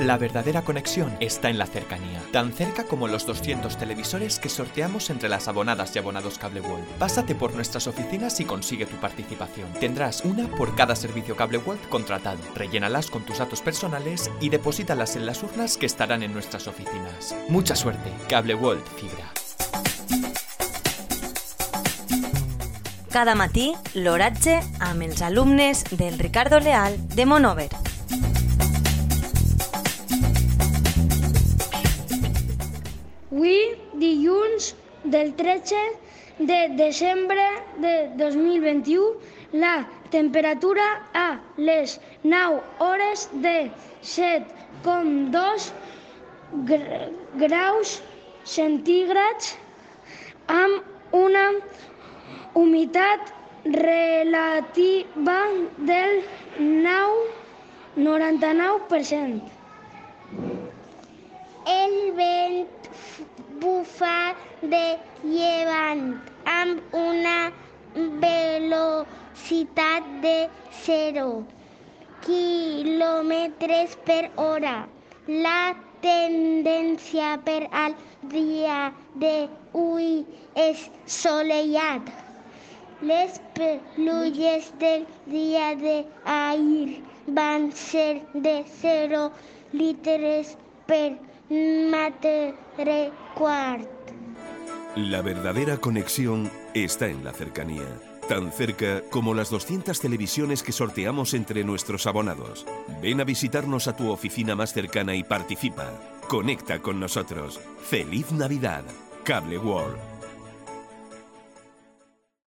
La verdadera conexión está en la cercanía, tan cerca como los 200 televisores que sorteamos entre las abonadas y abonados Cable World. Pásate por nuestras oficinas y consigue tu participación. Tendrás una por cada servicio Cable World contratado. Rellénalas con tus datos personales y deposítalas en las urnas que estarán en nuestras oficinas. Mucha suerte, Cable World Fibra. Cada matí, l'oratge amb els del Ricardo Leal de Monover. Del 13 de desembre de 2021, la temperatura a les 9 hores de 7,2 gra- graus centígrads amb una humitat relativa del 9, 99%. El vent bufa de llevant amb una velocitat de 0 quilòmetres per hora. La tendència per al dia d'avui és solellat. Les pluges del dia d'ahir van ser de 0 litres per. La verdadera conexión está en la cercanía. Tan cerca como las 200 televisiones que sorteamos entre nuestros abonados. Ven a visitarnos a tu oficina más cercana y participa. Conecta con nosotros. ¡Feliz Navidad! Cable World.